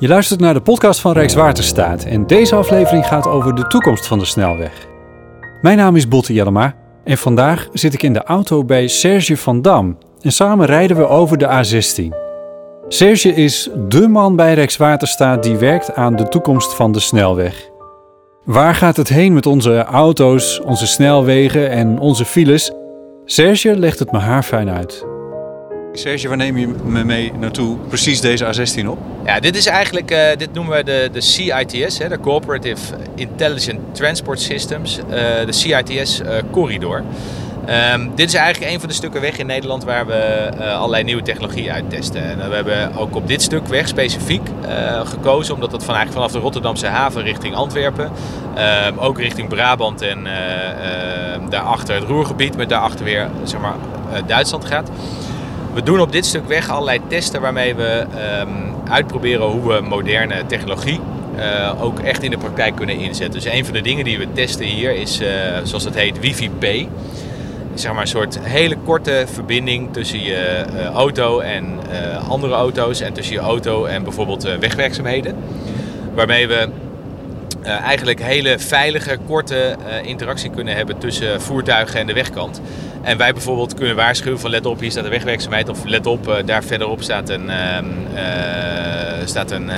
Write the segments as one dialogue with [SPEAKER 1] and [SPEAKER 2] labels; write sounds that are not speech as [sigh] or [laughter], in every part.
[SPEAKER 1] Je luistert naar de podcast van Rijkswaterstaat en deze aflevering gaat over de toekomst van de snelweg. Mijn naam is Botte Jellema en vandaag zit ik in de auto bij Serge van Dam en samen rijden we over de A16. Serge is dé man bij Rijkswaterstaat die werkt aan de toekomst van de snelweg. Waar gaat het heen met onze auto's, onze snelwegen en onze files? Serge legt het me haarfijn uit. Serge, waar neem je me mee naartoe? Precies deze A16 op?
[SPEAKER 2] Ja, dit is eigenlijk, uh, dit noemen we de, de CITS, hè, de Cooperative Intelligent Transport Systems, uh, de CITS uh, corridor. Um, dit is eigenlijk een van de stukken weg in Nederland waar we allerlei nieuwe technologie uittesten. En we hebben ook op dit stuk weg specifiek gekozen, omdat het van, eigenlijk vanaf de Rotterdamse haven richting Antwerpen, ehm, ook richting Brabant en ehm, daarachter het Roergebied, met daarachter weer zeg maar, Duitsland gaat. We doen op dit stuk weg allerlei testen waarmee we um, uitproberen hoe we moderne technologie uh, ook echt in de praktijk kunnen inzetten. Dus een van de dingen die we testen hier is, uh, zoals het heet, Wi-Fi P. Zeg maar een soort hele korte verbinding tussen je uh, auto en andere auto's en tussen je auto en bijvoorbeeld wegwerkzaamheden. Waarmee we uh, eigenlijk hele veilige, korte uh, interactie kunnen hebben tussen voertuigen en de wegkant. En wij bijvoorbeeld kunnen waarschuwen van let op, hier staat een wegwerkzaamheid. Of let op, uh, daar verderop staat een, staat een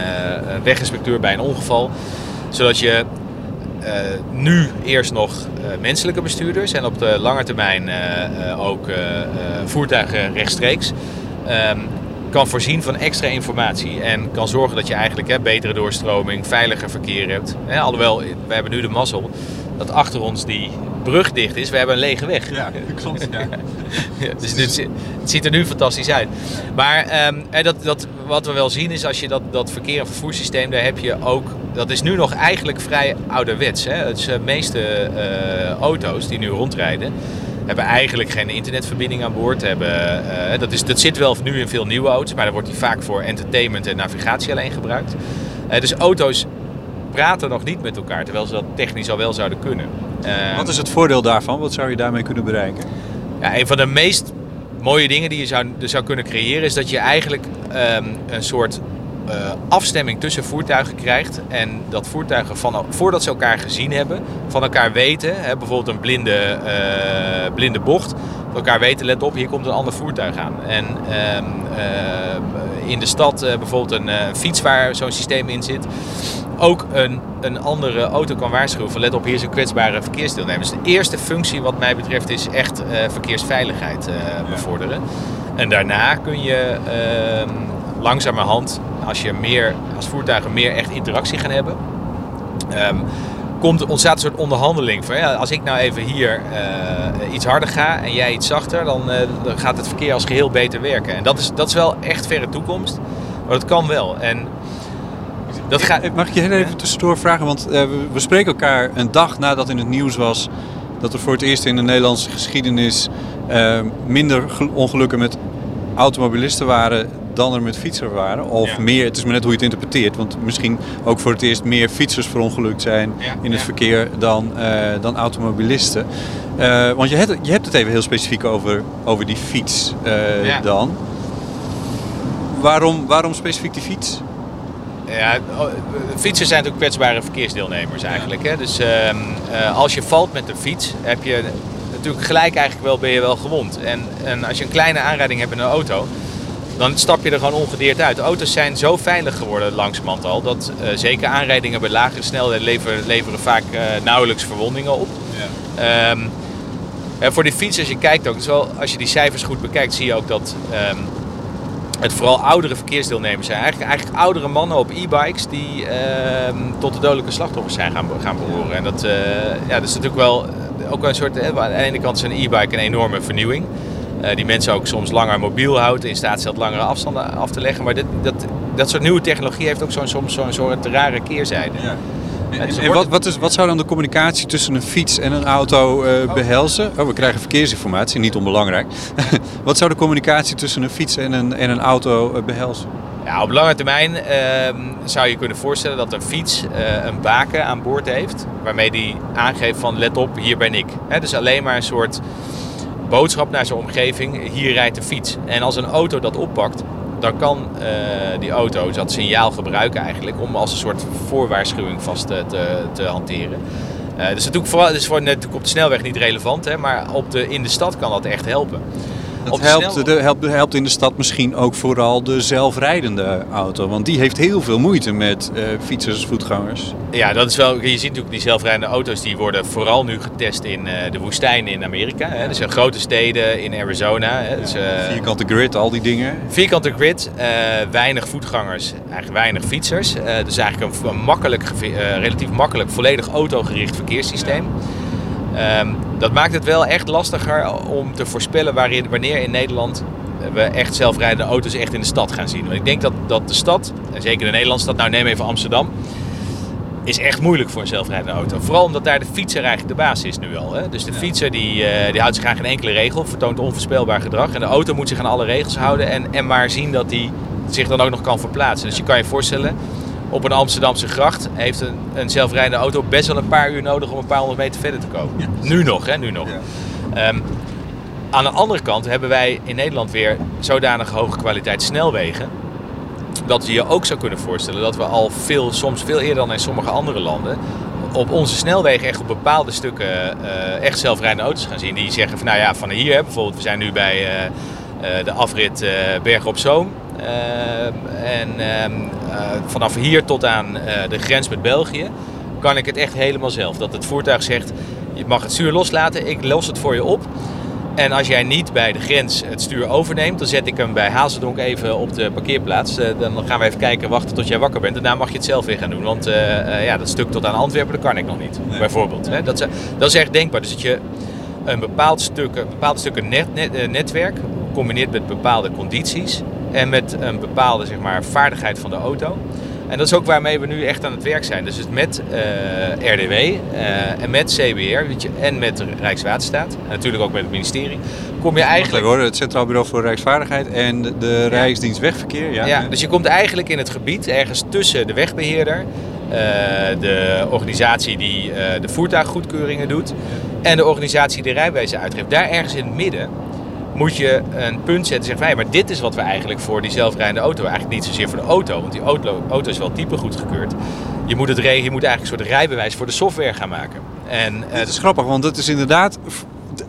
[SPEAKER 2] weginspecteur bij een ongeval. Zodat je nu eerst nog menselijke bestuurders en op de lange termijn ook voertuigen rechtstreeks um, kan voorzien van extra informatie. En kan zorgen dat je eigenlijk hè, betere doorstroming, veiliger verkeer hebt. Hè, alhoewel, we hebben nu de mazzel dat achter ons die brug dicht is. We hebben een lege weg.
[SPEAKER 1] Ja, [laughs] klopt. Ja.
[SPEAKER 2] dus dit, het ziet er nu fantastisch uit. Maar um, dat, dat, wat we wel zien is als je dat, dat verkeer- en vervoerssysteem, daar heb je ook... Dat is nu nog eigenlijk vrij ouderwets. Hè? Het de meeste uh, auto's die nu rondrijden hebben eigenlijk geen internetverbinding aan boord. Hebben, uh, dat, is, dat zit wel nu in veel nieuwe auto's, maar dan wordt die vaak voor entertainment en navigatie alleen gebruikt. Uh, dus auto's praten nog niet met elkaar, terwijl ze dat technisch al wel zouden kunnen.
[SPEAKER 1] Uh, Wat is het voordeel daarvan? Wat zou je daarmee kunnen bereiken?
[SPEAKER 2] Ja, een van de meest mooie dingen die je zou, zou kunnen creëren is dat je eigenlijk um, een soort uh, afstemming tussen voertuigen krijgt. En dat voertuigen van, voordat ze elkaar gezien hebben, van elkaar weten. Hè, bijvoorbeeld een blinde, uh, blinde bocht. Van elkaar weten, let op, hier komt een ander voertuig aan. En uh, in de stad bijvoorbeeld een fiets waar zo'n systeem in zit. Ook een, een andere auto kan waarschuwen van let op, hier is een kwetsbare verkeersdeelnemer. Dus de eerste functie wat mij betreft is echt verkeersveiligheid bevorderen. En daarna kun je ehm, langzamerhand als, je meer, als voertuigen meer echt interactie gaan hebben, um, komt, ontstaat een soort onderhandeling. Van, ja, als ik nou even hier uh, iets harder ga en jij iets zachter, dan, uh, dan, gaat het verkeer als geheel beter werken. En dat is, dat is wel echt verre toekomst, maar dat kan wel. En
[SPEAKER 1] dat gaat... Mag ik je heel even tussendoor vragen? Want uh, we, we spreken elkaar een dag nadat in het nieuws was dat er voor het eerst in de Nederlandse geschiedenis minder ongelukken met automobilisten waren dan er met fietsers waren. Of ja. meer, het is maar net hoe je het interpreteert. Want misschien ook voor het eerst meer fietsers verongelukt zijn ja. in het verkeer dan, uh, dan automobilisten. Uh, want je hebt, je hebt het even heel specifiek over, over die fiets uh, dan. Waarom, waarom specifiek die fiets?
[SPEAKER 2] Ja, fietsers zijn natuurlijk kwetsbare verkeersdeelnemers eigenlijk. Hè? Dus uh, als je valt met een fiets, heb je natuurlijk gelijk eigenlijk wel, ben je wel gewond. En, en als je een kleine aanrijding hebt in een auto, dan stap je er gewoon ongedeerd uit. De auto's zijn zo veilig geworden langzamerhand al, dat uh, zeker aanrijdingen bij lagere snelheden leveren, leveren vaak uh, nauwelijks verwondingen op. Ja. Um, en voor die fiets, als je kijkt ook, dus wel, als je die cijfers goed bekijkt, zie je ook dat um, het vooral oudere verkeersdeelnemers zijn. Eigenlijk, eigenlijk oudere mannen op e-bikes die um, tot de dodelijke slachtoffers zijn gaan, gaan behoren. En dat, uh, ja, dat is natuurlijk wel ook een soort, aan de ene kant is een e-bike een enorme vernieuwing. Uh, die mensen ook soms langer mobiel houdt, in staat stelt langere afstanden af te leggen. Maar dit, dat, dat soort nieuwe technologie heeft ook zo'n, soms zo'n soort rare keerzijde. Ja.
[SPEAKER 1] En, en, en wat, wat, is, wat zou dan de communicatie tussen een fiets en een auto uh, behelzen? Oh, we krijgen verkeersinformatie, niet onbelangrijk. [laughs] wat zou de communicatie tussen een fiets en een, en een auto uh, behelzen?
[SPEAKER 2] Ja, op lange termijn uh, zou je kunnen voorstellen dat een fiets een baken aan boord heeft. Waarmee die aangeeft van let op, hier ben ik. He, dus alleen maar een soort boodschap naar zijn omgeving, hier rijdt de fiets. En als een auto dat oppakt, dan kan uh, die auto dat signaal gebruiken eigenlijk om als een soort voorwaarschuwing vast te, te, te hanteren. Uh, dus natuurlijk vooral, dus voor natuurlijk op de snelweg niet relevant, hè, maar op de, in de stad kan dat echt helpen.
[SPEAKER 1] Dat helpt, de, helpt, helpt, in de stad misschien ook vooral de zelfrijdende auto. Want die heeft heel veel moeite met uh, fietsers, voetgangers.
[SPEAKER 2] Ja, dat is wel. Je ziet natuurlijk die zelfrijdende auto's die worden vooral nu getest in uh, de woestijn in Amerika. Hè. Dus in grote steden in Arizona. Hè. Dus, uh,
[SPEAKER 1] vierkante grid, al die dingen.
[SPEAKER 2] Vierkante grid, weinig voetgangers, eigenlijk weinig fietsers. dus eigenlijk een, een makkelijk, relatief makkelijk, volledig autogericht verkeerssysteem. Um, dat maakt het wel echt lastiger om te voorspellen waarin, wanneer in Nederland we echt zelfrijdende auto's echt in de stad gaan zien. Want ik denk dat, dat de stad, en zeker de Nederlandse stad, nou neem even Amsterdam, is echt moeilijk voor een zelfrijdende auto. Vooral omdat daar de fietser eigenlijk de baas is nu al. Hè? Dus de fietser die, uh, die houdt zich aan geen enkele regel, vertoont onvoorspelbaar gedrag. En de auto moet zich aan alle regels houden en, en maar zien dat hij zich dan ook nog kan verplaatsen. Dus je kan je voorstellen, op een Amsterdamse gracht heeft een, een zelfrijdende auto best wel een paar uur nodig om een paar honderd meter verder te komen. Nu nog, hè? Nu nog. Ja. Um, aan de andere kant hebben wij in Nederland weer zodanig hoge kwaliteit snelwegen. Dat je je ook zou kunnen voorstellen dat we al veel, soms veel eerder dan in sommige andere landen. op onze snelwegen echt op bepaalde stukken uh, echt zelfrijdende auto's gaan zien. Die zeggen van nou ja, van hier bijvoorbeeld, we zijn nu bij uh, uh, de afrit Bergen op Zoom. En ehm, eh, vanaf hier tot aan eh, de grens met België kan ik het echt helemaal zelf. Dat het voertuig zegt, je mag het stuur loslaten, ik los het voor je op. En als jij niet bij de grens het stuur overneemt, dan zet ik hem bij Hazeldonk even op de parkeerplaats. Uh, dan gaan we even kijken, wachten tot jij wakker bent. Daarna mag je het zelf weer gaan doen. Want uh, uh, ja, dat stuk tot aan Antwerpen, dat kan ik nog niet. Nee. Bijvoorbeeld. Hè? Dat, is, dat is echt denkbaar. Dus dat je een bepaald stuk, een bepaald stuk net, net, netwerk combineert met bepaalde condities en met een bepaalde zeg maar, vaardigheid van de auto. En dat is ook waarmee we nu echt aan het werk zijn. Dus met uh, RDW uh, en met CBR weet je, en met Rijkswaterstaat. En natuurlijk ook met het ministerie. Kom je eigenlijk...
[SPEAKER 1] hoor, het Centraal Bureau voor Rijksvaardigheid en de, de Rijksdienst Wegverkeer. Ja.
[SPEAKER 2] ja, dus je komt eigenlijk in het gebied ergens tussen de wegbeheerder... Uh, de organisatie die de voertuiggoedkeuringen doet... en de organisatie die rijbewijzen uitgeeft. Daar ergens in het midden moet je een punt zetten en zeggen van, hey, maar dit is wat we eigenlijk voor die zelfrijdende auto, eigenlijk niet zozeer voor de auto, want die auto, auto is wel type goedgekeurd. Je moet, het, je moet eigenlijk een soort rijbewijs voor de software gaan maken.
[SPEAKER 1] En, het is grappig, want het is inderdaad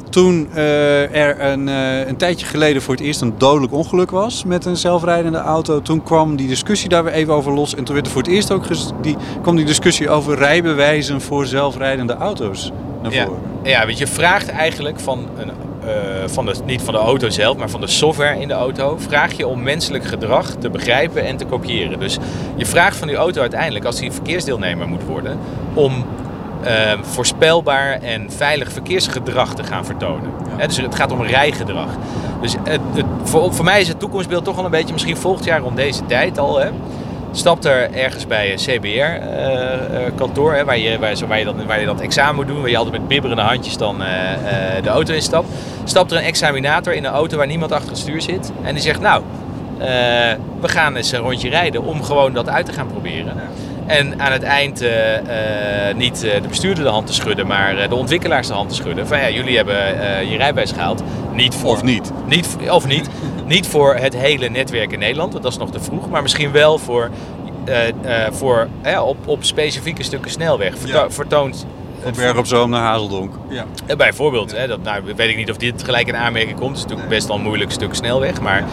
[SPEAKER 1] toen uh, er een, uh, een tijdje geleden voor het eerst een dodelijk ongeluk was met een zelfrijdende auto, toen kwam die discussie daar weer even over los. En toen werd er voor het eerst ook die, kwam die discussie over rijbewijzen voor zelfrijdende auto's naar voren.
[SPEAKER 2] Ja, ja want je vraagt eigenlijk van een uh, van de, niet van de auto zelf, maar van de software in de auto, vraag je om menselijk gedrag te begrijpen en te kopiëren. Dus je vraagt van die auto uiteindelijk, als die verkeersdeelnemer moet worden, om uh, voorspelbaar en veilig verkeersgedrag te gaan vertonen. Ja. dus het gaat om rijgedrag. Dus het, het, voor, voor mij is het toekomstbeeld toch wel een beetje, misschien volgend jaar rond deze tijd al. Hè, stapt er ergens bij een CBR-kantoor, uh, uh, waar, je, waar, waar, je dat, waar je dat examen moet doen, waar je altijd met bibberende handjes dan uh, de auto instapt. Stapt er een examinator in een auto waar niemand achter het stuur zit en die zegt, nou, we gaan eens een rondje rijden om gewoon dat uit te gaan proberen. En aan het eind niet de bestuurder de hand te schudden, maar de ontwikkelaars de hand te schudden. Van ja, jullie hebben je rijbewijs gehaald. Niet voor,
[SPEAKER 1] of niet.
[SPEAKER 2] niet. Of niet. Niet voor het hele netwerk in Nederland, want dat is nog te vroeg. Maar misschien wel voor, uh, uh, voor uh, op, op specifieke stukken snelweg. Verto ja. Vertoont
[SPEAKER 1] van Berg op Zoom naar Hazeldonk.
[SPEAKER 2] Ja. bijvoorbeeld, hè, dat, nou, weet ik niet of dit gelijk in aanmerking komt. Het is natuurlijk best wel een moeilijk stuk snelweg. Maar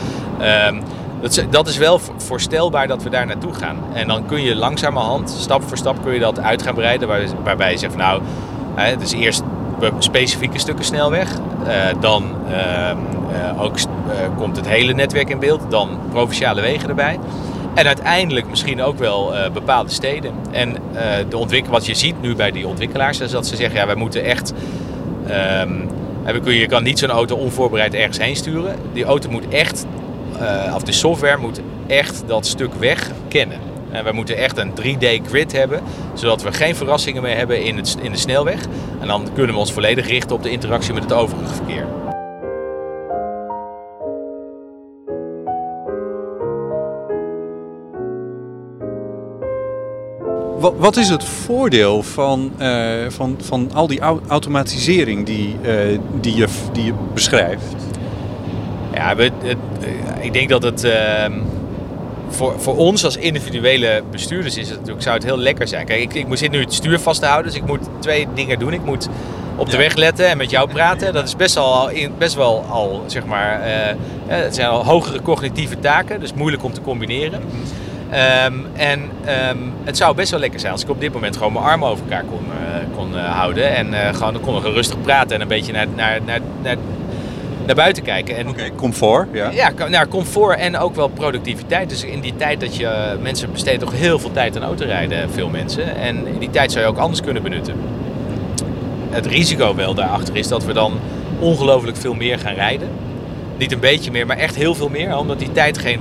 [SPEAKER 2] um, dat, dat, is wel voorstelbaar dat we daar naartoe gaan. En dan kun je langzamerhand, stap voor stap, kun je dat uit gaan breiden. Waar, waarbij je zegt van nou, hè, het is eerst specifieke stukken snelweg. Uh, dan uh, ook komt het hele netwerk in beeld. Dan provinciale wegen erbij. En uiteindelijk misschien ook wel bepaalde steden. En de ontwikkel wat je ziet nu bij die ontwikkelaars is dat ze zeggen: ja, wij moeten echt. Um, je kan niet zo'n auto onvoorbereid ergens heen sturen. Die auto moet echt, of de software moet echt dat stuk weg kennen. En we moeten echt een 3D-grid hebben, zodat we geen verrassingen meer hebben in, het, in de snelweg. En dan kunnen we ons volledig richten op de interactie met het overige verkeer.
[SPEAKER 1] Wat is het voordeel van, uh, van, van al die automatisering die, uh, die, je, die je beschrijft?
[SPEAKER 2] Ja, we, het, eh, ik denk dat het ehm, voor, voor ons als individuele bestuurders is het natuurlijk, zou het heel lekker zijn. Kijk, ik, ik moet zit nu het stuur vast te houden, dus ik moet twee dingen doen. Ik moet op de
[SPEAKER 3] Ja.
[SPEAKER 2] weg letten en met jou praten. Dat is best wel, al best wel al, zeg maar, eh, eh, het zijn al hogere cognitieve taken, dus moeilijk om te combineren. Ehm, en ehm, het zou best wel lekker zijn als ik op dit moment gewoon mijn armen over elkaar kon, eh, kon eh, houden. En eh, gewoon, dan konden we rustig praten en een beetje naar, naar, naar, naar, naar buiten kijken. En,
[SPEAKER 3] Oké, comfort. Ja.
[SPEAKER 2] ja, nou, comfort en ook wel productiviteit. Dus in die tijd dat je... Mensen besteden toch heel veel tijd aan autorijden, veel mensen. En in die tijd zou je ook anders kunnen benutten. Het risico wel daarachter is dat we dan ongelooflijk veel meer gaan rijden. Niet een beetje meer, maar echt heel veel meer. Omdat die tijd geen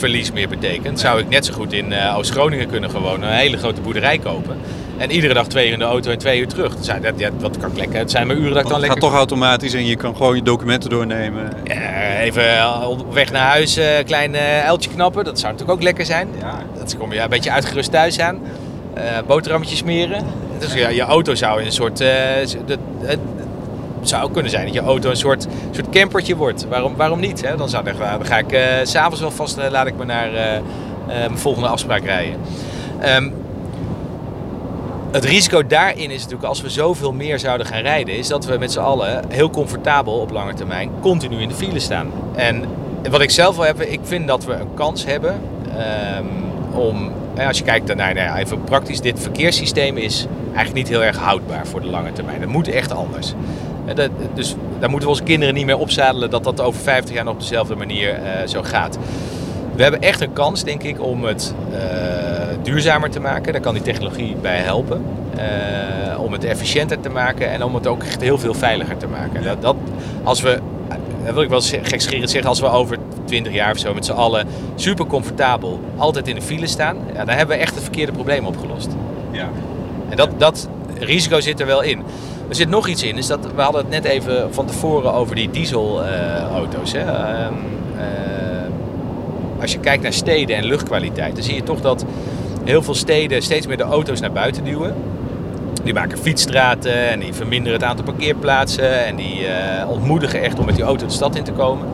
[SPEAKER 2] waardeverlies meer betekent. Zou ik net zo goed in eh, Oost-Groningen kunnen gewoon een hele grote boerderij kopen. En iedere dag twee uur in de auto en twee uur terug. Dat, zijn, dat, ja, dat kan ik lekker. Het zijn maar uren dat ik dan
[SPEAKER 3] het
[SPEAKER 2] lekker
[SPEAKER 3] gaat toch automatisch en je kan gewoon je documenten doornemen.
[SPEAKER 2] eh, even eh, op weg naar huis, een klein eh, uiltje knappen. Dat zou natuurlijk ook lekker zijn.
[SPEAKER 3] Ja.
[SPEAKER 2] Dat kom je een beetje uitgerust thuis aan. Eh boterhammetjes smeren. Dus ja, je auto zou in een soort... dat- het zou kunnen zijn dat je auto een soort, soort campertje wordt. Waarom, waarom niet? Hè? Dan, zou, dan ga ik eh, s s'avonds wel vast... eh, laat ik me naar eh, eh, mijn volgende afspraak rijden. Ehm, het risico daarin is natuurlijk als we zoveel meer zouden gaan rijden, is dat we met z'n allen heel comfortabel op lange termijn continu in de file staan. En wat ik zelf wil hebben, ik vind dat we een kans hebben ehm, om, als je kijkt naar, nou ja, even praktisch, dit verkeerssysteem is eigenlijk niet heel erg houdbaar voor de lange termijn. Dat moet echt anders. Dat, dus daar moeten we onze kinderen niet meer opzadelen dat dat over 50 jaar nog op dezelfde manier eh, zo gaat. We hebben echt een kans, denk ik, om het eh, duurzamer te maken. Daar kan die technologie bij helpen. Eh, om het efficiënter te maken en om het ook echt heel veel veiliger te maken. Dat, dat, als we, dat wil ik wel gekscherend zeggen, als we over 20 jaar of zo met z'n allen super comfortabel altijd in de file staan, ja, dan hebben we echt het verkeerde probleem opgelost.
[SPEAKER 3] Ja.
[SPEAKER 2] En dat, dat risico zit er wel in. Er zit nog iets in, is dat we hadden het net even van tevoren over die dieselauto's. eh, als je kijkt naar steden en luchtkwaliteit, dan zie je toch dat heel veel steden steeds meer de auto's naar buiten duwen. Die maken fietsstraten en die verminderen het aantal parkeerplaatsen en die eh, ontmoedigen echt om met die auto de stad in te komen.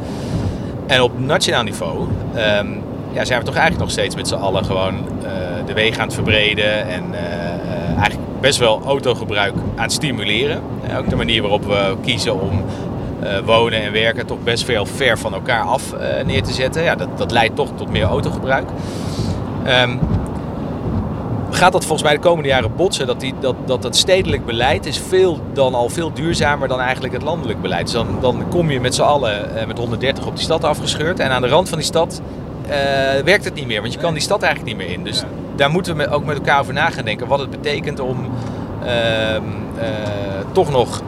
[SPEAKER 2] En op nationaal niveau ehm, ja, zijn we toch eigenlijk nog steeds met z'n allen gewoon eh, de wegen aan het verbreden en eigenlijk best wel autogebruik aan het stimuleren. Eh, ook de manier waarop we kiezen om eh, wonen en werken toch best veel ver van elkaar af eh, neer te zetten. Ja, dat, dat leidt toch tot meer autogebruik. Ehm, gaat dat volgens mij de komende jaren botsen. Dat, die, dat, dat het stedelijk beleid is veel, dan al veel duurzamer dan eigenlijk het landelijk beleid. Dus dan, dan kom je met z'n allen eh, met 130 op die stad afgescheurd. En aan de rand van die stad eh, werkt het niet meer. Want je kan die stad eigenlijk niet meer in. Dus. Daar moeten we ook met elkaar over na gaan denken. Wat het betekent om ehm, eh, toch nog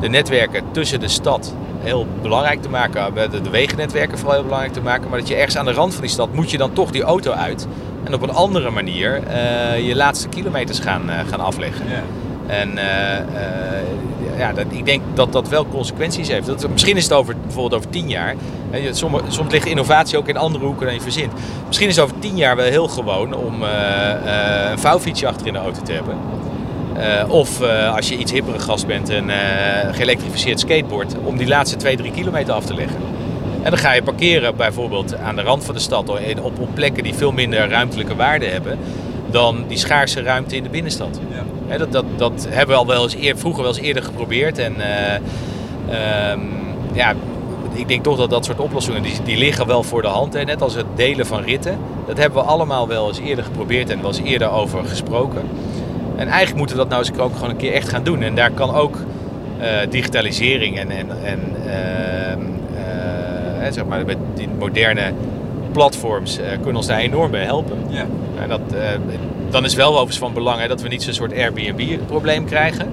[SPEAKER 2] de netwerken tussen de stad heel belangrijk te maken. De, de wegennetwerken vooral heel belangrijk te maken. Maar dat je ergens aan de rand van die stad moet je dan toch die auto uit. En op een andere manier eh, je laatste kilometers gaan, eh, gaan afleggen. En eh, eh, ja, dat, ik denk dat dat wel consequenties heeft. Dat, misschien is het over, bijvoorbeeld over tien jaar. je- Soms, soms ligt innovatie ook in andere hoeken dan je verzint. Misschien is het over tien jaar wel heel gewoon om eh, eh, een vouwfietsje achter in de auto te hebben. Eh, of als je iets hippere gast bent, een geëlektrificeerd skateboard, om die laatste 2, 3 kilometer af te leggen. En dan ga je parkeren bijvoorbeeld aan de rand van de stad op, op plekken die veel minder ruimtelijke waarde hebben dan die schaarse ruimte in de binnenstad.
[SPEAKER 3] Ja.
[SPEAKER 2] Dat, dat, dat hebben we al wel eens eer, vroeger wel eens eerder geprobeerd. En eh, ehm, ja, ik denk toch dat dat soort oplossingen, die, die liggen wel voor de hand. Hè. Net als het delen van ritten. Dat hebben we allemaal wel eens eerder geprobeerd en wel eens eerder over gesproken. En eigenlijk moeten we dat nou eens ook gewoon een keer echt gaan doen. En daar kan ook eh, digitalisering en, en, en ehm, eh, zeg maar, met die moderne platforms eh, kunnen ons daar enorm bij helpen.
[SPEAKER 3] Ja.
[SPEAKER 2] En dat, eh, dan is wel overigens van belang hè, dat we niet zo'n soort Airbnb-probleem krijgen.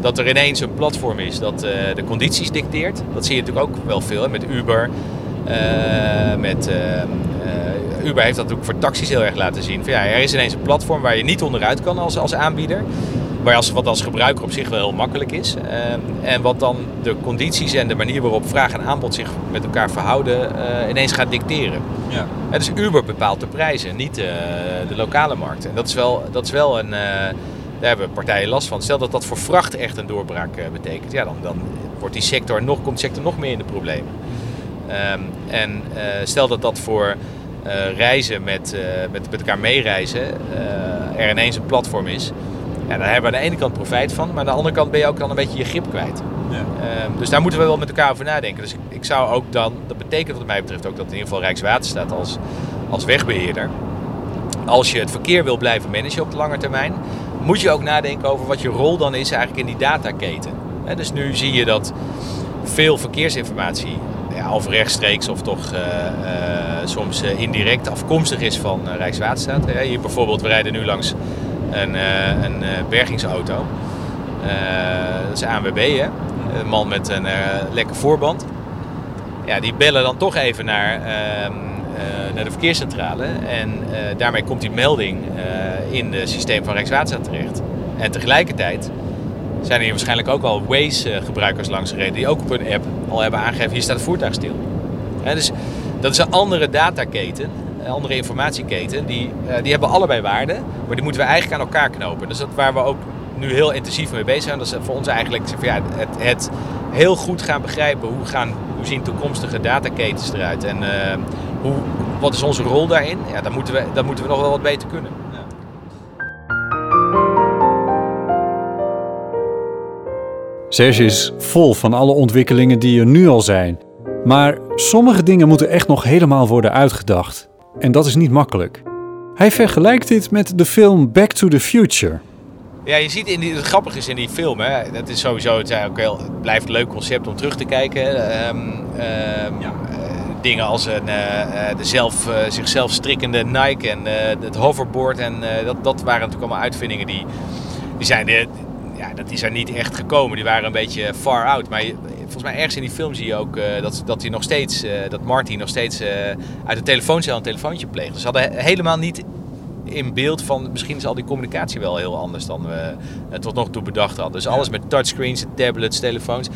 [SPEAKER 2] Dat er ineens een platform is dat eh, de condities dicteert. Dat zie je natuurlijk ook wel veel hè, met Uber. met, Uber heeft dat natuurlijk voor taxis heel erg laten zien. Van, ja, er is ineens een platform waar je niet onderuit kan als, als aanbieder. Maar als, wat als gebruiker op zich wel heel makkelijk is. Eh, en wat dan de condities en de manier waarop vraag en aanbod zich met elkaar verhouden eh, ineens gaat dicteren.
[SPEAKER 3] Ja.
[SPEAKER 2] Ja, dus Uber bepaalt de prijzen, niet eh, de lokale markt. En dat is wel, dat is wel een. eh, daar hebben partijen last van. Stel dat dat voor vracht echt een doorbraak betekent, ja, dan, dan wordt die sector nog, komt de sector nog meer in de problemen. Ehm, en stel dat dat voor reizen met, met, met elkaar meereizen er ineens een platform is. Ja, daar hebben we aan de ene kant profijt van, maar aan de andere kant ben je ook dan een beetje je grip kwijt.
[SPEAKER 3] Ja.
[SPEAKER 2] Ehm, dus daar moeten we wel met elkaar over nadenken. Dus ik, ik zou ook dan, dat betekent wat mij betreft ook dat in ieder geval Rijkswaterstaat als, als wegbeheerder, als je het verkeer wil blijven managen op de lange termijn, moet je ook nadenken over wat je rol dan is eigenlijk in die dataketen. Dus nu zie je dat veel verkeersinformatie, ja, of rechtstreeks of toch eh, eh, soms eh, indirect afkomstig is van Rijkswaterstaat. Hier bijvoorbeeld, we rijden nu langs een, eh, eh, bergingsauto. Eh, dat is ANWB, hè? een man met een lekker voorband. Ja, die bellen dan toch even naar, ehm, eh, naar de verkeerscentrale. En daarmee komt die melding in het systeem van Rijkswaterstaat terecht. En tegelijkertijd zijn er hier waarschijnlijk ook al Waze-gebruikers langs gereden... die ook op hun app al hebben aangegeven, hier staat het voertuig stil. Dus dat is een andere dataketen, andere informatieketen. Die, eh, die hebben allebei waarde, maar die moeten we eigenlijk aan elkaar knopen. Dus dat waar we ook nu heel intensief mee bezig zijn. Dat is voor ons eigenlijk ja, het, het heel goed gaan begrijpen hoe, gaan, hoe zien toekomstige dataketens eruit. En eh, hoe, wat is onze rol daarin? Ja, dat, moeten we, dat moeten we nog wel wat beter kunnen.
[SPEAKER 1] Serge is vol van alle ontwikkelingen die er nu al zijn. Maar sommige dingen moeten echt nog helemaal worden uitgedacht. En dat is niet makkelijk. Hij vergelijkt dit met de film Back to the Future.
[SPEAKER 2] Ja, je ziet in die, het grappige is in die film, hè, dat is sowieso, het, is ook heel, het blijft een leuk concept om terug te kijken. Ehm, ehm, eh, dingen als een, eh, eh, de zelf, zichzelf strikkende Nike en eh, het hoverboard. En eh, dat, dat waren natuurlijk allemaal uitvindingen die, die zijn de, ja, dat is er niet echt gekomen. Die waren een beetje far out. Maar volgens mij ergens in die film zie je ook eh, dat, dat hij nog steeds, eh, dat Marty nog steeds eh, uit de telefooncel een telefoontje pleegt. Dus ze hadden he- helemaal niet in beeld van misschien is al die communicatie wel heel anders dan we tot nog toe bedacht hadden. Dus alles met touchscreens, tablets, telefoons.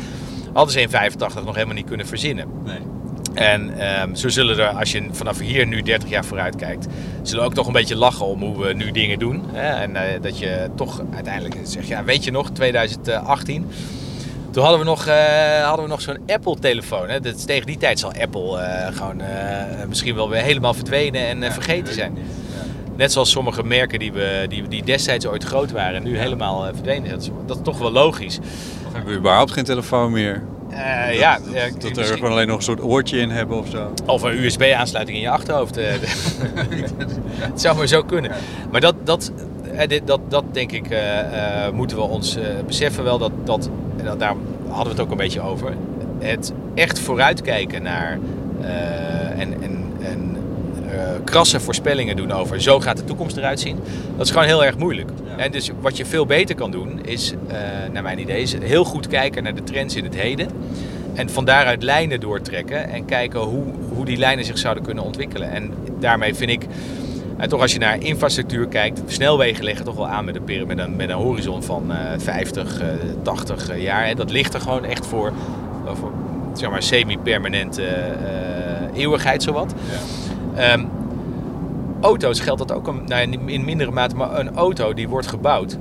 [SPEAKER 2] Hadden ze in 85 nog helemaal niet kunnen verzinnen.
[SPEAKER 3] Nee.
[SPEAKER 2] En ehm, zo zullen er, als je vanaf hier nu 30 jaar vooruit kijkt, zullen we ook toch een beetje lachen om hoe we nu dingen doen. Hè? En dat je toch uiteindelijk zegt, ja, weet je nog, 2018. Toen hadden we nog, eh, hadden we nog zo'n Apple-telefoon. Hè? Dat is tegen die tijd zal Apple eh, gewoon eh, misschien wel weer helemaal verdwenen en vergeten zijn. Net zoals sommige merken die, we, die, die destijds ooit groot waren, nu helemaal verdwenen. Dat is, dat is toch wel logisch.
[SPEAKER 3] Of hebben we überhaupt geen telefoon meer? Dat-
[SPEAKER 2] ja,
[SPEAKER 3] dat, dat, er gewoon alleen nog een soort oortje in hebben of zo.
[SPEAKER 2] Of een USB-aansluiting in je achterhoofd. [laughs] Het zou maar zo kunnen. Maar dat, dat, dat, dat denk ik, moeten we ons beseffen wel. Dat, dat, en dat, daar hadden we het ook een beetje over. Het echt vooruitkijken naar eh, en, en, en eh, krasse voorspellingen doen over zo gaat de toekomst eruit zien. Dat is gewoon heel erg moeilijk.
[SPEAKER 3] Ja.
[SPEAKER 2] En dus wat je veel beter kan doen is, eh, naar mijn idee, is heel goed kijken naar de trends in het heden. En van daaruit lijnen doortrekken en kijken hoe, hoe die lijnen zich zouden kunnen ontwikkelen. En daarmee vind ik, eh, toch als je naar infrastructuur kijkt, snelwegen leggen toch wel aan met een, met een, met een horizon van eh 50, eh 80 jaar. Hè. Dat ligt er gewoon echt voor, eh, voor zeg maar, semi-permanente eh, eeuwigheid zowat. Ehm, auto's geldt dat ook een, nou, in- in mindere mate, maar een auto die wordt gebouwd.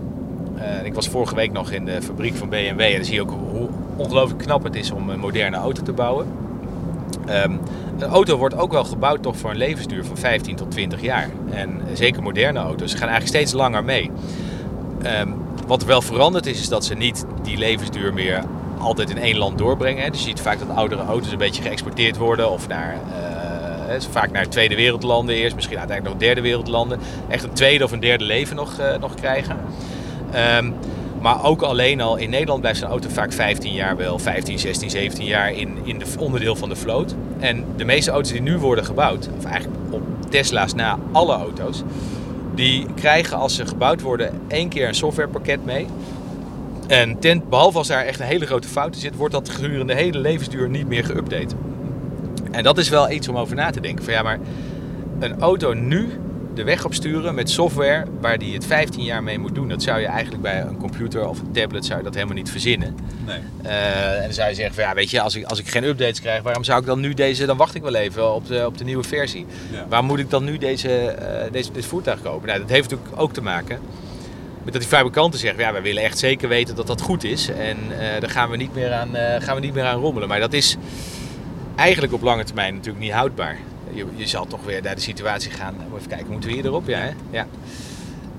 [SPEAKER 2] Eh, ik was vorige week nog in de fabriek van BMW en dan zie je ook hoe ongelooflijk knap het is om een moderne auto te bouwen. Ehm, een auto wordt ook wel gebouwd toch voor een levensduur van 15 tot 20 jaar. En zeker moderne auto's gaan eigenlijk steeds langer mee. Ehm, wat wel veranderd is, is dat ze niet die levensduur meer altijd in één land doorbrengen. Dus je ziet vaak dat oudere auto's een beetje geëxporteerd worden of naar, eh, vaak naar tweede wereldlanden eerst, misschien uiteindelijk nog derde wereldlanden. Echt een tweede of een derde leven nog, eh, nog krijgen. Ehm, maar ook alleen al in Nederland blijft zo'n auto vaak 15 jaar wel, 15, 16, 17 jaar in, in de onderdeel van de vloot. En de meeste auto's die nu worden gebouwd, of eigenlijk op Tesla's na alle auto's, die krijgen als ze gebouwd worden één keer een softwarepakket mee. En behalve als daar echt een hele grote fout in zit, wordt dat gedurende de hele levensduur niet meer geüpdate. En dat is wel iets om over na te denken. Van ja, maar een auto nu de weg op sturen met software waar die het 15 jaar mee moet doen, dat zou je eigenlijk bij een computer of een tablet zou je dat helemaal niet verzinnen.
[SPEAKER 3] Nee.
[SPEAKER 2] Eh, en dan zou je zeggen van ja, weet je, als ik, als ik geen updates krijg, waarom zou ik dan nu deze, dan wacht ik wel even op de, op de nieuwe versie.
[SPEAKER 3] Ja.
[SPEAKER 2] Waarom moet ik dan nu deze, eh, deze, dit voertuig kopen? Nou, dat heeft natuurlijk ook te maken met dat die fabrikanten zeggen, ja, wij willen echt zeker weten dat dat goed is. En eh, daar gaan we niet meer aan, gaan we niet meer aan rommelen. Maar dat is, eigenlijk op lange termijn natuurlijk niet houdbaar. Je, je zal toch weer naar de situatie gaan. Even kijken, moeten we hier erop? Ja, hè? ja.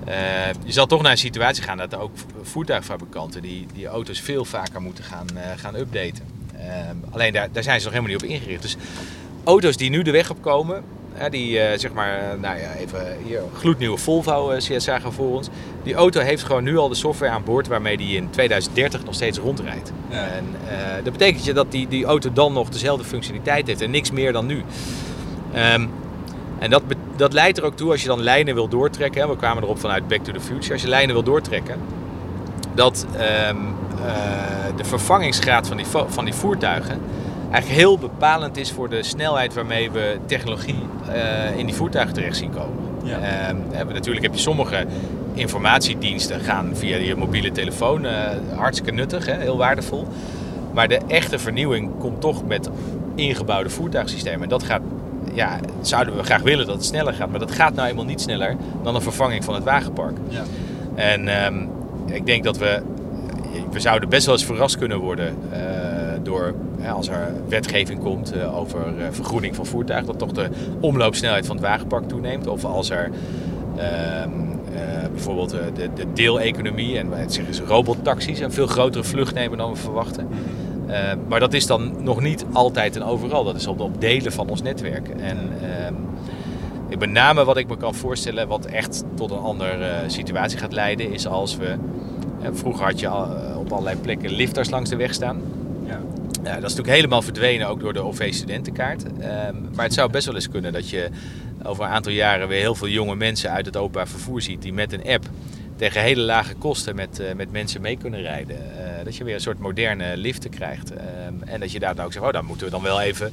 [SPEAKER 2] Uh, je zal toch naar een situatie gaan dat er ook voertuigfabrikanten die, die auto's veel vaker moeten gaan, uh, gaan updaten. Uh, alleen daar, daar zijn ze nog helemaal niet op ingericht. Dus auto's die nu de weg op komen, die zeg maar, nou ja, even hier, gloednieuwe Volvo CSA gaan voor ons. Die auto heeft gewoon nu al de software aan boord waarmee die in 2030 nog steeds rondrijdt. Ja. En dat betekent dat die, die auto dan nog dezelfde functionaliteit heeft en niks meer dan nu. Um, en dat, dat leidt er ook toe als je dan lijnen wil doortrekken. we kwamen erop vanuit Back to the Future. Als je lijnen wil doortrekken, dat um, uh, de vervangingsgraad van die, van die voertuigen eigenlijk heel bepalend is voor de snelheid waarmee we technologie uh, in die voertuigen terecht zien komen. Ja. Um, natuurlijk heb je sommige informatiediensten gaan via je mobiele telefoon. Uh, hartstikke nuttig, hè? heel waardevol. Maar de echte vernieuwing komt toch met ingebouwde voertuigsystemen. En dat gaat ja, zouden we graag willen dat het sneller gaat. Maar dat gaat nou eenmaal niet sneller dan een vervanging van het wagenpark. Ja. En um, ik denk dat we, we zouden best wel eens verrast kunnen worden uh, door, als er wetgeving komt uh, over uh, vergroening van voertuigen, dat toch de omloopsnelheid van het wagenpark toeneemt. Of als er ehm, bijvoorbeeld de, de deeleconomie en het zeggen ze robottaxis een veel grotere vlucht nemen dan we verwachten. Mhm. Uh, maar dat is dan nog niet altijd en overal. Dat is op, op delen van ons netwerk. En uh, met name wat ik me kan voorstellen, wat echt tot een andere uh, situatie gaat leiden, is als we. vroeger had je op allerlei plekken lifters langs de weg staan. Ja. dat is natuurlijk helemaal verdwenen, ook door de OV-studentenkaart. Ehm, maar het zou best wel eens kunnen dat je over een aantal jaren weer heel veel jonge mensen uit het openbaar vervoer ziet die met een app tegen hele lage kosten met, uh, met mensen mee kunnen rijden. Uh, dat je weer een soort moderne liften krijgt. Uh, en dat je daar dan ook zegt, oh, daar moeten we dan wel even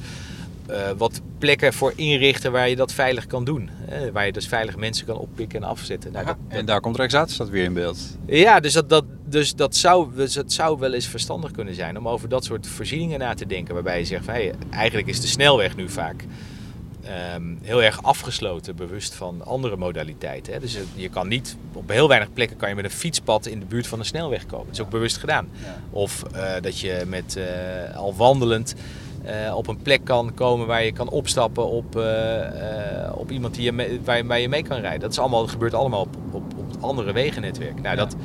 [SPEAKER 2] wat plekken voor inrichten waar je dat veilig kan doen. waar je dus veilig mensen kan oppikken en afzetten. Nou,
[SPEAKER 3] ja, dat, en daar komt Rijkswaterstaat weer in beeld.
[SPEAKER 2] Ja, dus, dat, dat, dus dat, zou, dus dat zou wel eens verstandig kunnen zijn om over dat soort voorzieningen na te denken. Waarbij je zegt, van, hey, eigenlijk is de snelweg nu vaak um, heel erg afgesloten, bewust van andere modaliteiten. Hè. Dus je kan niet, op heel weinig plekken kan je met een fietspad in de buurt van een snelweg komen. Dat is ook bewust gedaan. Of uh, dat je met uh, al wandelend uh, op een plek kan komen waar je kan opstappen op, op iemand die je mee, waar, je mee kan rijden. Dat, is allemaal, dat gebeurt allemaal op, op andere wegennetwerk. Nou, dat,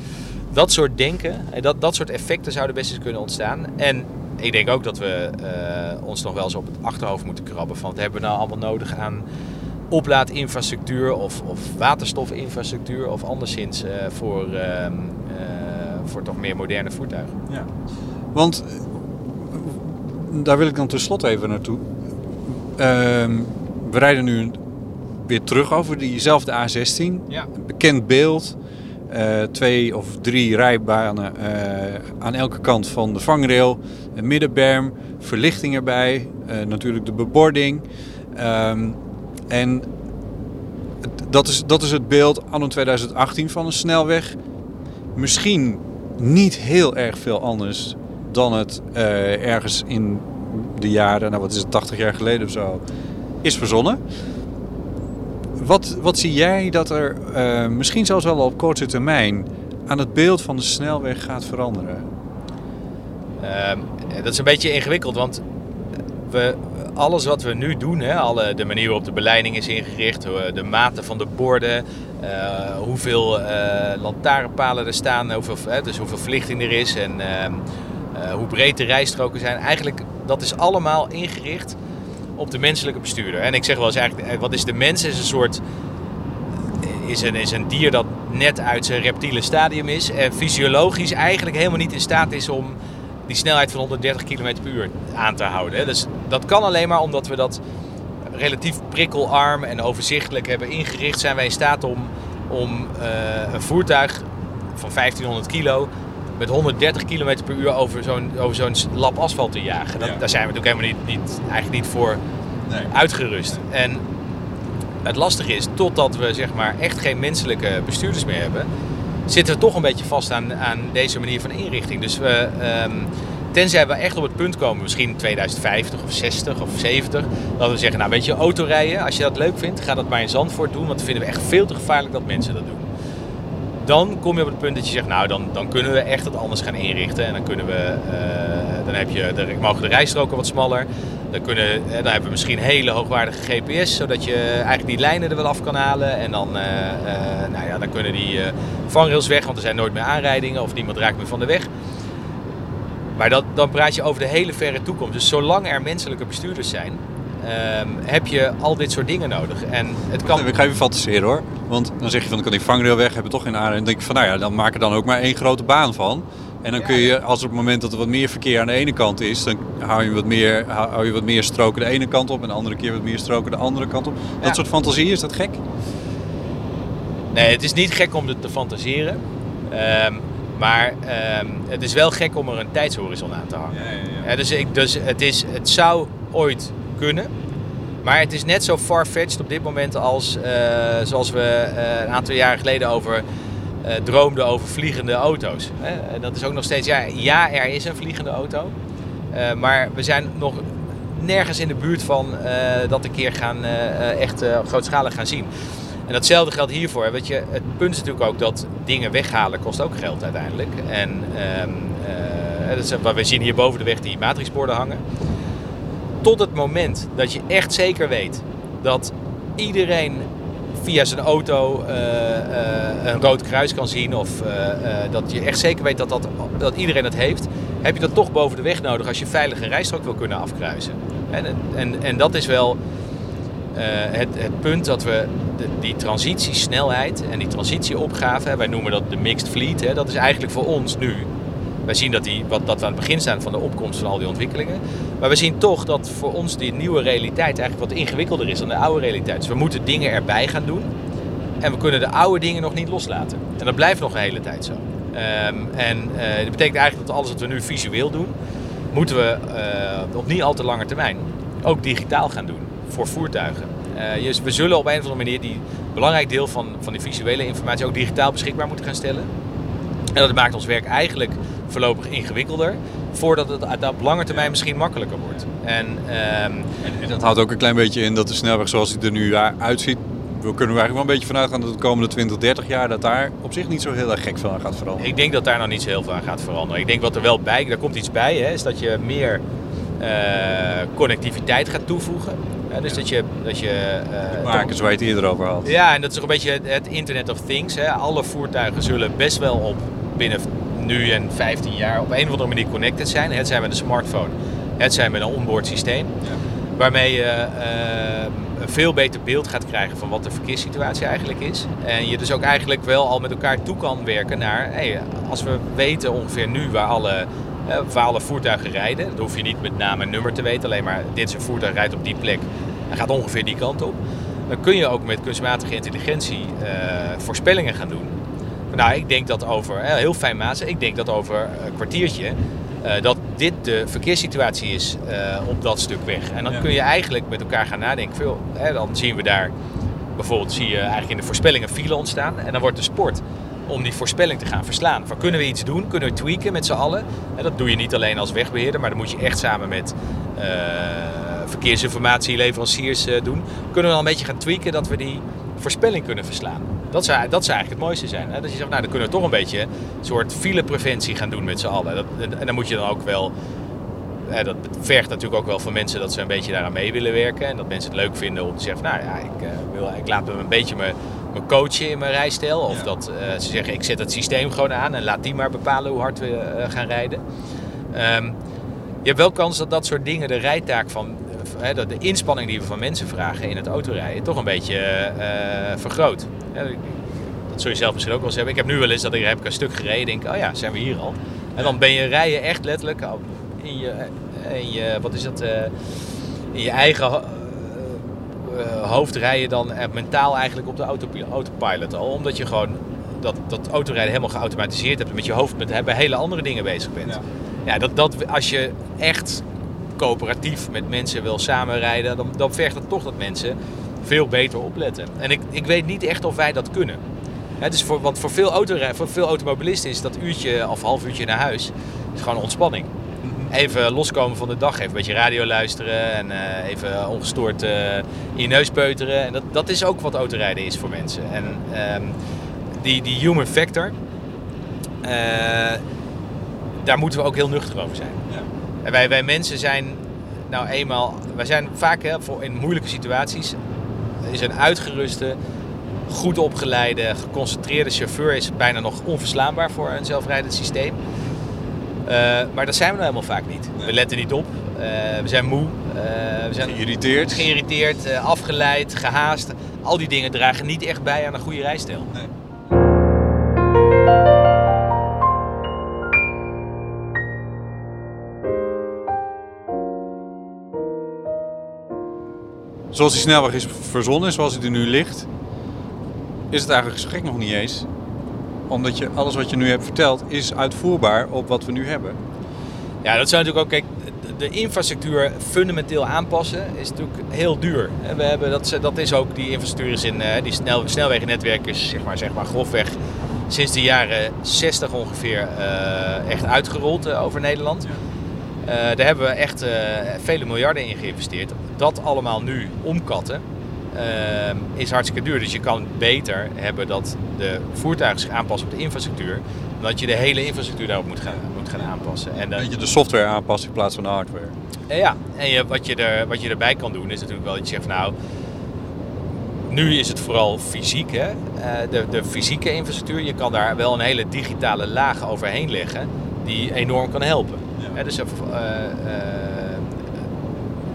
[SPEAKER 2] dat soort denken, dat, dat soort effecten zouden best eens kunnen ontstaan. En ik denk ook dat we uh, ons nog wel eens op het achterhoofd moeten krabben. Van wat hebben we nou allemaal nodig aan oplaadinfrastructuur of, of waterstofinfrastructuur of anderszins uh, voor, uh, voor toch meer moderne voertuigen. Ja.
[SPEAKER 3] Want daar wil ik dan tenslotte even naartoe. Ehm, we rijden nu weer terug over diezelfde A16. Ja. Bekend beeld. Uh, twee of drie rijbanen uh, aan elke kant van de vangrail. Een middenberm, verlichting erbij, uh, natuurlijk de bebording. Um, en dat is, dat is het beeld anno 2018 van een snelweg. Misschien niet heel erg veel anders dan het ergens in de jaren, nou wat is het, 80 jaar geleden of zo, is verzonnen. Wat, wat zie jij dat er uh, misschien zelfs wel op korte termijn aan het beeld van de snelweg gaat veranderen?
[SPEAKER 2] Uh, dat is een beetje ingewikkeld, want we, alles wat we nu doen, hè, alle, de manier waarop de beleiding is ingericht, de mate van de borden, uh, hoeveel uh, lantaarnpalen er staan, hoeveel, dus hoeveel verlichting er is en ehm, hoe breed de rijstroken zijn. Eigenlijk, dat is allemaal ingericht op de menselijke bestuurder. En ik zeg wel eens eigenlijk, eh, wat is de mens? Is een soort is een, is een dier dat net uit zijn reptiele stadium is en fysiologisch eigenlijk helemaal niet in staat is om die snelheid van 130 km per uur aan te houden. Dus dat kan alleen maar omdat we dat relatief prikkelarm en overzichtelijk hebben ingericht. Zijn wij in staat om, om uh, een voertuig van 1500 kilo met 130 km per uur over zo'n, over zo'n lap asfalt te jagen. Dat, Daar zijn we natuurlijk helemaal niet, niet, eigenlijk niet voor nee. uitgerust. En het lastige is, totdat we zeg maar, echt geen menselijke bestuurders meer hebben, zitten we toch een beetje vast aan, aan deze manier van inrichting. Dus we, um, tenzij we echt op het punt komen, misschien 2050 of 60 of 70, dat we zeggen, nou weet je, autorijden, als je dat leuk vindt, ga dat maar in Zandvoort doen, want dat vinden we echt veel te gevaarlijk dat mensen dat doen dan kom je op het punt dat je zegt, nou dan, dan kunnen we echt het anders gaan inrichten. En dan kunnen we, uh, dan heb je, de, mogen de rijstroken wat smaller. Dan, kunnen, eh, dan hebben we misschien hele hoogwaardige GPS, zodat je eigenlijk die lijnen er wel af kan halen. En dan, eh, eh, nou ja, dan kunnen die vangrails weg, want er zijn nooit meer aanrijdingen of niemand raakt meer van de weg. Maar dat, dan praat je over de hele verre toekomst. Dus zolang er menselijke bestuurders zijn, ehm, heb je al dit soort dingen nodig. En het kan...
[SPEAKER 3] Ik ga even fantaseren hoor. Want dan zeg je van, dan kan die vangrail weg, hebben toch geen aanrijding. Dan denk ik van, nou ja, dan maak er dan ook maar één grote baan van. En dan kun je, als op het moment dat er wat meer verkeer aan de ene kant is, dan hou je wat meer, hou je wat meer stroken de ene kant op en de andere keer wat meer stroken de andere kant op. Dat soort fantasie, is dat gek?
[SPEAKER 2] Nee, het is niet gek om het te fantaseren. Ehm, maar ehm, het is wel gek om er een tijdshorizon aan te hangen. Ja, ja, dus, ik, dus het, is, het zou ooit kunnen. Maar het is net zo far-fetched op dit moment als uh, zoals we uh, een aantal jaren geleden over uh, droomde over vliegende auto's. Dat is ook nog steeds, ja, ja, er is een vliegende auto. Maar we zijn nog nergens in de buurt van dat een keer gaan, echt grootschalig gaan zien. En datzelfde geldt hiervoor. Weet je, het punt is natuurlijk ook dat dingen weghalen kost ook geld uiteindelijk. En um, dat is, we zien hier boven de weg die matrixborden hangen. Tot het moment dat je echt zeker weet dat iedereen via zijn auto uh, uh, een rood kruis kan zien. Of uh, dat je echt zeker weet dat, dat, dat iedereen het heeft. Heb je dat toch boven de weg nodig als je veilig een rijstrook wil kunnen afkruisen. En, en, en dat is wel het, het punt dat we de, die transitiesnelheid en die transitieopgave, wij noemen dat de mixed fleet, hè, dat is eigenlijk voor ons nu wij zien dat, die, wat, dat we aan het begin staan van de opkomst van al die ontwikkelingen. Maar we zien toch dat voor ons die nieuwe realiteit eigenlijk wat ingewikkelder is dan de oude realiteit. Dus we moeten dingen erbij gaan doen. En we kunnen de oude dingen nog niet loslaten. En dat blijft nog een hele tijd zo. Um, en uh, dat betekent eigenlijk dat alles wat we nu visueel doen, moeten we uh, op niet al te lange termijn ook digitaal gaan doen voor voertuigen. Uh, we zullen op een of andere manier die belangrijk deel van, van die visuele informatie ook digitaal beschikbaar moeten gaan stellen. En dat maakt ons werk eigenlijk voorlopig ingewikkelder. Voordat het op lange termijn misschien makkelijker wordt. En, um,
[SPEAKER 3] en, dat houdt ook een klein beetje in dat de snelweg zoals die er nu uitziet. We kunnen er eigenlijk wel een beetje vanuit gaan dat de komende 20, 30 jaar dat daar op zich niet zo heel erg gek van gaat veranderen.
[SPEAKER 2] Ik denk dat daar nog niet zo heel veel aan gaat veranderen. Ik denk wat er wel bij, daar komt iets bij, hè, is dat je meer uh, connectiviteit gaat toevoegen. Ja, dus dat je... Dat je
[SPEAKER 3] uh, Makers waar je het eerder over had.
[SPEAKER 2] Ja, en dat is ook een beetje het Internet of Things. Hè. Alle voertuigen zullen best wel op binnen nu en 15 jaar op een of andere manier connected zijn. Het zijn met een smartphone, het zijn met een onboard systeem. Ja. Waarmee je uh, een veel beter beeld gaat krijgen van wat de verkeerssituatie eigenlijk is. En je dus ook eigenlijk wel al met elkaar toe kan werken naar, hey, als we weten ongeveer nu waar alle, uh, waar alle voertuigen rijden. Dan hoef je niet met naam en nummer te weten, alleen maar dit is een voertuig rijdt op die plek en gaat ongeveer die kant op. Dan kun je ook met kunstmatige intelligentie uh, voorspellingen gaan doen nou, ik denk dat over, heel fijn maat, ik denk dat over een kwartiertje uh, dat dit de verkeerssituatie is uh, op dat stuk weg. En dan ja. kun je eigenlijk met elkaar gaan nadenken. Veel, hè, dan zien we daar bijvoorbeeld zie je eigenlijk in de voorspellingen file ontstaan. En dan wordt de sport om die voorspelling te gaan verslaan. Van, kunnen we iets doen? Kunnen we tweaken met z'n allen? En dat doe je niet alleen als wegbeheerder, maar dat moet je echt samen met uh, verkeersinformatieleveranciers doen. Kunnen we dan een beetje gaan tweaken dat we die voorspelling kunnen verslaan. Dat zou, dat zou eigenlijk het mooiste zijn. Hè? Dat je zegt, nou dan kunnen we toch een beetje een soort filepreventie gaan doen met z'n allen. Dat, en dan moet je dan ook wel... Dat vergt natuurlijk ook wel van mensen dat ze een beetje daaraan mee willen werken. En dat mensen het leuk vinden om te zeggen, nou ja, ik, uh, wil, ik laat hem een beetje me, me coachen in mijn rijstijl. Of ja. dat uh, ze zeggen, ik zet het systeem gewoon aan en laat die maar bepalen hoe hard we uh, gaan rijden. Um, je hebt wel kans dat dat soort dingen de rijtaak van hè, de inspanning die we van mensen vragen in het autorijden toch een beetje uh, vergroot. dat zul je zelf misschien ook wel eens hebben. Ik heb nu wel eens dat ik heb ik een stuk gereden denk, oh ja, zijn we hier al. En dan ben je rijden echt letterlijk in je, in je wat is dat, uh, in je eigen uh, hoofd rijden dan mentaal eigenlijk op de autopilot al. Omdat je gewoon dat, dat autorijden helemaal geautomatiseerd hebt en met je hoofd met, bij hele andere dingen bezig bent. Ja, ja dat, dat, als je echt coöperatief met mensen wil samenrijden, dan, dan vergt het toch dat mensen veel beter opletten. En ik, ik weet niet echt of wij dat kunnen. He, dus voor, want voor veel, autorij, voor veel automobilisten is dat uurtje of half uurtje naar huis is gewoon ontspanning. Even loskomen van de dag, even een beetje radio luisteren en uh, even ongestoord uh, in je neus peuteren. En dat, dat is ook wat autorijden is voor mensen. En um, die, die human factor, uh, daar moeten we ook heel nuchter over zijn. Ja. En wij, wij mensen zijn, nou eenmaal, wij zijn vaak hè, voor in moeilijke situaties, is een uitgeruste, goed opgeleide, geconcentreerde chauffeur is bijna nog onverslaanbaar voor een zelfrijdend systeem. Uh, maar dat zijn we nou helemaal vaak niet. We letten niet op, uh, we zijn moe, uh, we zijn
[SPEAKER 3] geïrriteerd,
[SPEAKER 2] geïrriteerd afgeleid, gehaast. Al die dingen dragen niet echt bij aan een goede rijstijl. Nee.
[SPEAKER 3] Zoals die snelweg is verzonnen, zoals hij er nu ligt, is het eigenlijk gek nog niet eens. Omdat je alles wat je nu hebt verteld, is uitvoerbaar op wat we nu hebben.
[SPEAKER 2] Ja, dat zou natuurlijk ook, kijk, de infrastructuur fundamenteel aanpassen is natuurlijk heel duur. We hebben, dat, dat is ook, die infrastructuur is in, eh, die snel, snelwegennetwerk is zeg maar, zeg maar grofweg sinds de jaren 60 ongeveer uh, echt uitgerold uh, over Nederland. Uh, daar hebben we echt vele miljarden in geïnvesteerd. Dat allemaal nu omkatten is hartstikke duur. Dus je kan beter hebben dat de voertuigen zich aanpassen op de infrastructuur. Dan dat je de hele infrastructuur daarop moet gaan, moet gaan aanpassen.
[SPEAKER 3] En dat je de software aanpast in plaats van de hardware.
[SPEAKER 2] ja, en je, wat, je er, wat je erbij kan doen is natuurlijk wel dat je zegt van nou nu is het vooral fysiek, hè? Eh, de, de fysieke infrastructuur. Je kan daar wel een hele digitale laag overheen leggen die enorm kan helpen. Dus uh,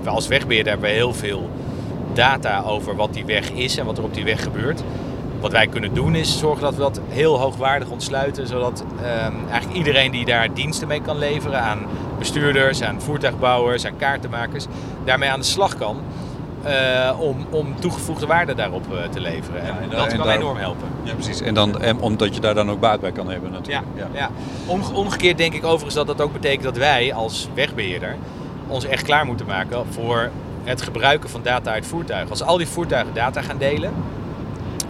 [SPEAKER 2] uh, als wegbeheerder hebben we heel veel data over wat die weg is en wat er op die weg gebeurt. Wat wij kunnen doen is zorgen dat we dat heel hoogwaardig ontsluiten, zodat ehm, eigenlijk iedereen die daar diensten mee kan leveren aan bestuurders, aan voertuigbouwers, aan kaartenmakers, daarmee aan de slag kan. Uh, om, om toegevoegde waarde daarop uh, te leveren. En, en dat kan enorm helpen.
[SPEAKER 3] Ja, precies. En, dan, en omdat je daar dan ook baat bij kan hebben natuurlijk.
[SPEAKER 2] Ja, ja. ja. omgekeerd denk ik overigens dat dat ook betekent dat wij als wegbeheerder ons echt klaar moeten maken voor het gebruiken van data uit voertuigen. Als al die voertuigen data gaan delen,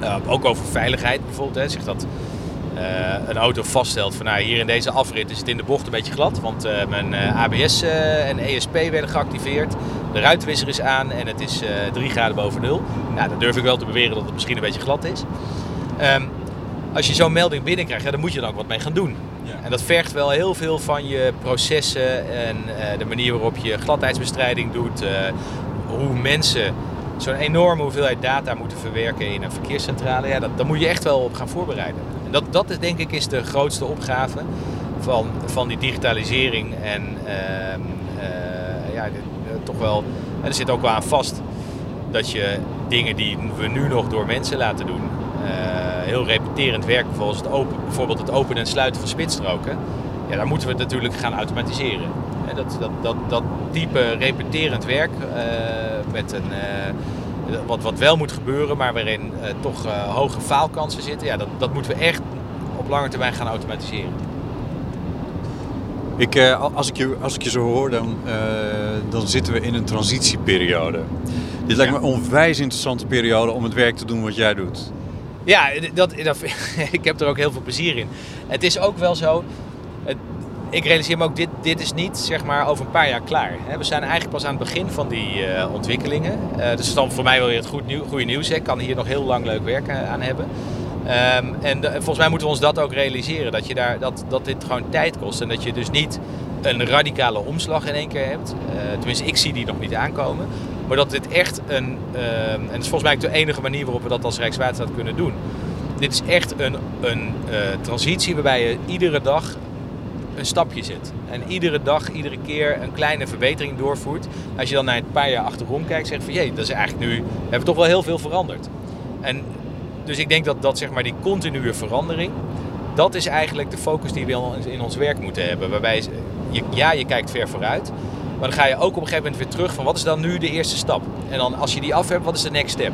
[SPEAKER 2] uh, ook over veiligheid bijvoorbeeld, hè, zegt dat een auto vaststelt van nou, hier in deze afrit is het in de bocht een beetje glad, want uh, mijn uh, ABS en ESP werden geactiveerd. De ruitwisser is aan en het is 3 graden boven nul. Nou, dan durf ik wel te beweren dat het misschien een beetje glad is. Um, als je zo'n melding binnenkrijgt, ja, dan moet je er ook wat mee gaan doen. Ja. En dat vergt wel heel veel van je processen en de manier waarop je gladheidsbestrijding doet. hoe mensen zo'n enorme hoeveelheid data moeten verwerken in een verkeerscentrale. Ja, dat, daar moet je echt wel op gaan voorbereiden dat, dat is denk ik is de grootste opgave van, van die digitalisering. En ehm, eh, ja, toch wel, en er zit ook wel aan vast dat je dingen die we nu nog door mensen laten doen, uh, heel repeterend werk, zoals het open, bijvoorbeeld het openen en sluiten van spitsstroken, ja, daar moeten we natuurlijk gaan automatiseren. En dat, dat, dat, dat type repeterend werk uh, met een wat, wat wel moet gebeuren, maar waarin uh, toch uh, hoge faalkansen zitten. Ja, dat, dat moeten we echt op lange termijn gaan automatiseren.
[SPEAKER 3] Ik, als, ik je, als ik je zo hoor, dan, dan zitten we in een transitieperiode. Dit lijkt me een onwijs interessante periode om het werk te doen wat jij doet.
[SPEAKER 2] Ja, dat, dat, [laughs] ik heb er ook heel veel plezier in. Het is ook wel zo, ik realiseer me ook, dit, dit is niet zeg maar over een paar jaar klaar. We zijn eigenlijk pas aan het begin van die uh, ontwikkelingen. Uh, dus dan voor mij wel weer het goed nieuw, goede nieuws. Ik kan hier nog heel lang leuk werk eh, aan hebben. Um, en volgens mij moeten we ons dat ook realiseren. Dat, je daar, dat, dat dit gewoon tijd kost. En dat je dus niet een radicale omslag in één keer hebt. Tenminste, ik zie die nog niet aankomen. Maar dat dit echt een... Uh, en dat is volgens mij de enige manier waarop we dat als Rijkswaterstaat kunnen doen. Dit is echt een, een transitie waarbij je iedere dag een stapje zet. En iedere dag, iedere keer een kleine verbetering doorvoert. Als je dan naar een paar jaar achterom kijkt, zeg van jee, dat is eigenlijk nu, we hebben toch wel heel veel veranderd. En dus ik denk dat, dat zeg maar die continue verandering, dat is eigenlijk de focus die we in ons werk moeten hebben. Waarbij, je, ja, je kijkt ver vooruit, maar dan ga je ook op een gegeven moment weer terug van wat is dan nu de eerste stap? En dan als je die af hebt, wat is de next step?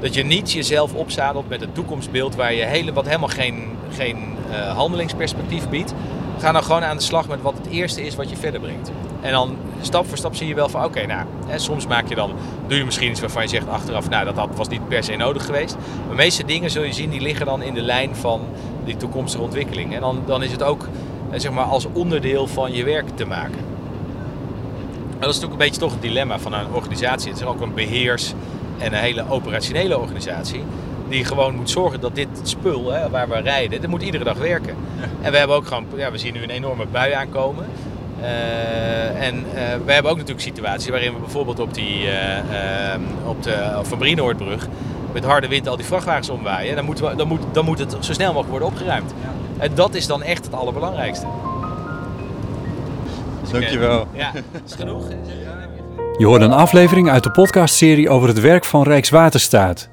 [SPEAKER 2] Dat je niet jezelf opzadelt met een toekomstbeeld waar je hele, wat helemaal geen, geen uh, handelingsperspectief biedt. Ga dan gewoon aan de slag met wat het eerste is wat je verder brengt. En dan stap voor stap zie je wel van oké, nou, hè, soms maak je dan, doe je misschien iets waarvan je zegt achteraf, nou dat, was niet per se nodig geweest. Maar de meeste dingen zul je zien, die liggen dan in de lijn van die toekomstige ontwikkeling. En dan, dan is het ook zeg maar, als onderdeel van je werk te maken. dat is natuurlijk een beetje toch het dilemma van een organisatie. Het is ook een beheers- en een hele operationele organisatie die gewoon moet zorgen dat dit spul hè, waar we rijden, dat moet iedere dag werken. En we hebben ook gewoon, ja, we zien nu een enorme bui aankomen. en we hebben ook natuurlijk situaties waarin we bijvoorbeeld op, die, ehm, op de Van Brienoordbrug met harde wind al die vrachtwagens omwaaien. Dan, moeten we, dan, moet, dan moet het zo snel mogelijk worden opgeruimd. En dat is dan echt het allerbelangrijkste.
[SPEAKER 3] Dus Dankjewel.
[SPEAKER 2] Ja, is genoeg.
[SPEAKER 1] Je hoort een aflevering uit de podcastserie over het werk van Rijkswaterstaat.